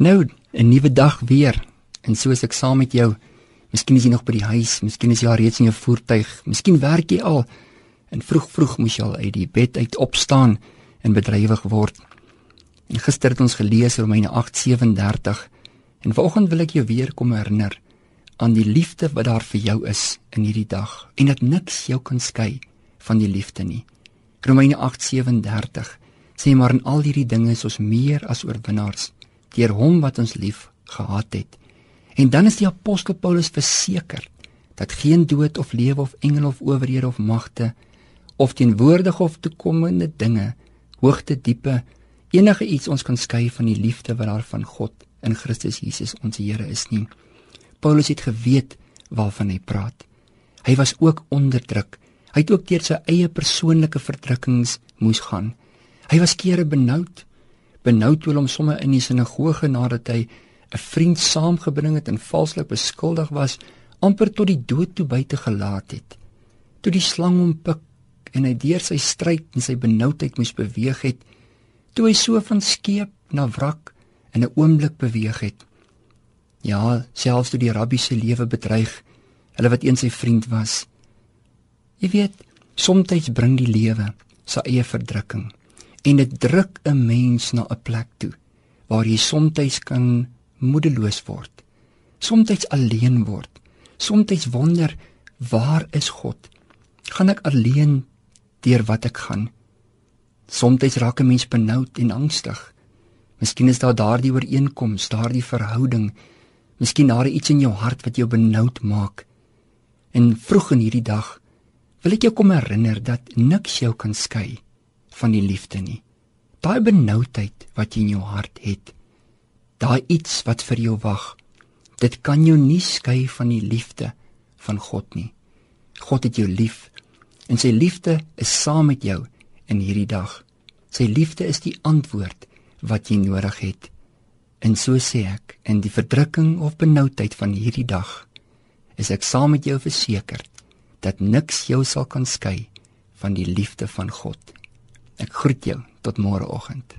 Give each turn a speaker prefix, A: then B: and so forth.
A: Nou, 'n nuwe dag weer. En so is ek saam met jou. Miskien is jy nog by die huis, miskien is jy al reeds in jou voertuig, miskien werk jy al. En vroeg vroeg moes jy al uit die bed uit opstaan en bedrywig word. En gister het ons gelees Romeine 8:37 en vanoggend wil ek jou weer kom herinner aan die liefde wat daar vir jou is in hierdie dag en dat niks jou kan skei van die liefde nie. Romeine 8:37 sê maar in al hierdie dinge is ons meer as oorwinnaars deur hom wat ons lief gehad het. En dan is die apostel Paulus verseker dat geen dood of lewe of engele of owerhede of magte of teenwoordige of toekomende dinge, hoogte, diepe, enige iets ons kan skei van die liefde wat daar van God in Christus Jesus ons Here is nie. Paulus het geweet waarvan hy praat. Hy was ook onderdruk. Hy het ook deur sy eie persoonlike verdrukkings moes gaan. Hy was kere benoud, benoud toe hom somme in die sinagoge nadat hy 'n vriend saamgebring het en valslik beskuldig was, amper tot die dood toe buite gelaat het. Toe die slang hom pik en hy deur sy stryd en sy benoudheid moes beweeg het, toe hy so van skeep na wrak in 'n oomblik beweeg het. Ja, selfs toe die rabbi se lewe bedreig, hulle wat eens sy vriend was. Jy weet, soms bring die lewe sy eie verdrukking en dit druk 'n mens na 'n plek toe waar jy soms kan moedeloos word, soms alleen word, soms wonder waar is God? Gaan ek alleen deur wat ek gaan? Soms raak 'n mens benoud en angstig. Miskien is daar daardie ooreenkoms, daardie verhouding, miskien daar iets in jou hart wat jou benoud maak. En vroeg in hierdie dag wil ek jou kom herinner dat niks jou kan skei van die liefde nie. Daai benoudheid wat jy in jou hart het, daai iets wat vir jou wag, dit kan jou nie skei van die liefde van God nie. God het jou lief en sy liefde is saam met jou in hierdie dag. Sy liefde is die antwoord wat jy nodig het. En so sê ek, in die verdrukking of benoudheid van hierdie dag, is ek saam met jou verseker dat niks jou sal kan skei van die liefde van God. Ek groet jou tot môreoggend.